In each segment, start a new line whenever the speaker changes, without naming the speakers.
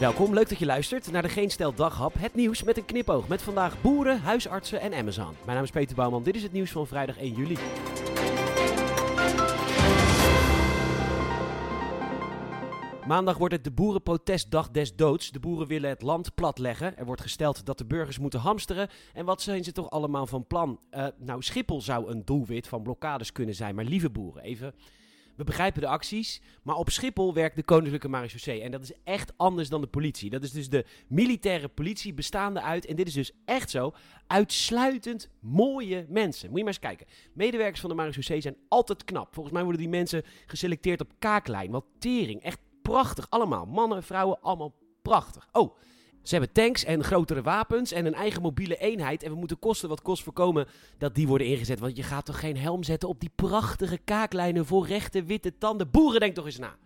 Welkom, leuk dat je luistert naar de Geen Stel Daghap. Het nieuws met een knipoog. Met vandaag boeren, huisartsen en Amazon. Mijn naam is Peter Bouwman. Dit is het nieuws van vrijdag 1 juli. Maandag wordt het de boerenprotestdag des doods. De boeren willen het land platleggen. Er wordt gesteld dat de burgers moeten hamsteren. En wat zijn ze toch allemaal van plan? Uh, nou, Schiphol zou een doelwit van blokkades kunnen zijn. Maar lieve boeren, even we begrijpen de acties, maar op Schiphol werkt de Koninklijke Marechaussee. En dat is echt anders dan de politie. Dat is dus de militaire politie bestaande uit, en dit is dus echt zo, uitsluitend mooie mensen. Moet je maar eens kijken. Medewerkers van de Marechaussee zijn altijd knap. Volgens mij worden die mensen geselecteerd op kaaklijn. Wat tering. Echt prachtig allemaal. Mannen, vrouwen, allemaal prachtig. Oh, ze hebben tanks en grotere wapens en een eigen mobiele eenheid. En we moeten kosten wat kost voorkomen dat die worden ingezet. Want je gaat toch geen helm zetten op die prachtige kaaklijnen voor rechte witte tanden. Boeren, denk toch eens na.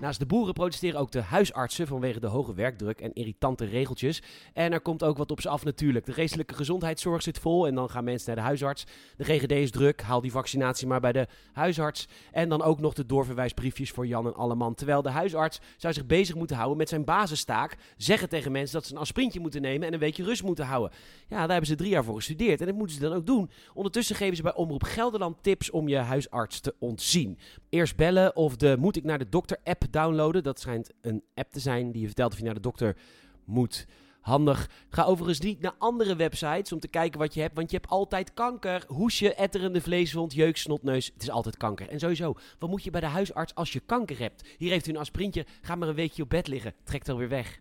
Naast de boeren protesteren ook de huisartsen vanwege de hoge werkdruk en irritante regeltjes. En er komt ook wat op ze af natuurlijk. De geestelijke gezondheidszorg zit vol en dan gaan mensen naar de huisarts. De GGD is druk, haal die vaccinatie maar bij de huisarts. En dan ook nog de doorverwijsbriefjes voor Jan en Alleman. Terwijl de huisarts zou zich bezig moeten houden met zijn basistaak. Zeggen tegen mensen dat ze een aspirintje moeten nemen en een weekje rust moeten houden. Ja, daar hebben ze drie jaar voor gestudeerd en dat moeten ze dan ook doen. Ondertussen geven ze bij Omroep Gelderland tips om je huisarts te ontzien. Eerst bellen of de Moet ik naar de dokter app downloaden. Dat schijnt een app te zijn die je vertelt of je naar de dokter moet. Handig. Ga overigens niet naar andere websites om te kijken wat je hebt, want je hebt altijd kanker. Hoesje, etterende vleeswond, jeuk, snotneus. Het is altijd kanker. En sowieso, wat moet je bij de huisarts als je kanker hebt? Hier heeft u een aspirintje, ga maar een weekje op bed liggen. Trekt alweer weg.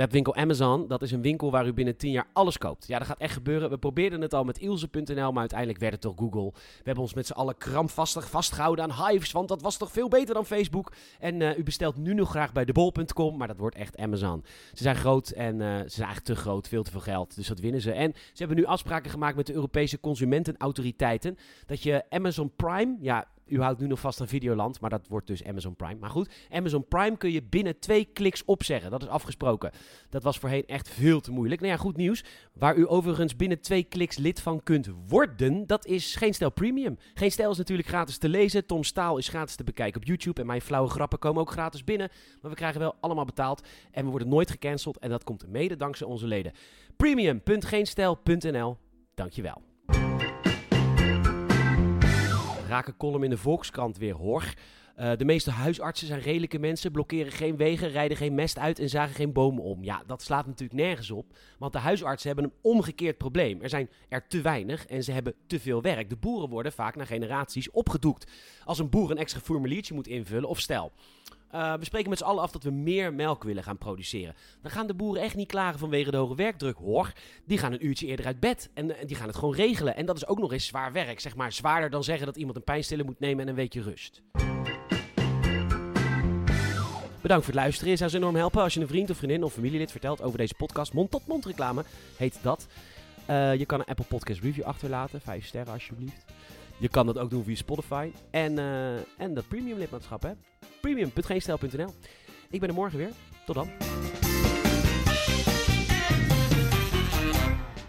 Webwinkel Amazon, dat is een winkel waar u binnen 10 jaar alles koopt. Ja, dat gaat echt gebeuren. We probeerden het al met Ilse.nl, maar uiteindelijk werd het toch Google. We hebben ons met z'n allen krampvastig vastgehouden aan Hives, want dat was toch veel beter dan Facebook. En uh, u bestelt nu nog graag bij debol.com, maar dat wordt echt Amazon. Ze zijn groot en uh, ze zijn eigenlijk te groot, veel te veel geld, dus dat winnen ze. En ze hebben nu afspraken gemaakt met de Europese consumentenautoriteiten dat je Amazon Prime, ja, u houdt nu nog vast aan Videoland, maar dat wordt dus Amazon Prime. Maar goed, Amazon Prime kun je binnen twee kliks opzeggen. Dat is afgesproken. Dat was voorheen echt veel te moeilijk. Nou ja, goed nieuws. Waar u overigens binnen twee kliks lid van kunt worden, dat is Geen Stijl Premium. Geen Stijl is natuurlijk gratis te lezen. Tom Staal is gratis te bekijken op YouTube. En mijn flauwe grappen komen ook gratis binnen. Maar we krijgen wel allemaal betaald. En we worden nooit gecanceld. En dat komt mede dankzij onze leden. Premium.geenstijl.nl Dankjewel raken column in de Volkskrant weer hoor. Uh, de meeste huisartsen zijn redelijke mensen, blokkeren geen wegen, rijden geen mest uit en zagen geen bomen om. Ja, dat slaat natuurlijk nergens op, want de huisartsen hebben een omgekeerd probleem. Er zijn er te weinig en ze hebben te veel werk. De boeren worden vaak na generaties opgedoekt. Als een boer een extra formuliertje moet invullen, of stel, uh, we spreken met z'n allen af dat we meer melk willen gaan produceren. Dan gaan de boeren echt niet klagen vanwege de hoge werkdruk, hoor. Die gaan een uurtje eerder uit bed en, en die gaan het gewoon regelen. En dat is ook nog eens zwaar werk, zeg maar zwaarder dan zeggen dat iemand een pijnstiller moet nemen en een weekje rust. Bedankt voor het luisteren. Je zou ze enorm helpen als je een vriend of vriendin of familielid vertelt over deze podcast. Mond-tot-mond reclame heet dat. Uh, je kan een Apple Podcast review achterlaten. Vijf sterren alsjeblieft. Je kan dat ook doen via Spotify. En, uh, en dat premium lidmaatschap, hè. Premium.geenstijl.nl Ik ben er morgen weer. Tot dan.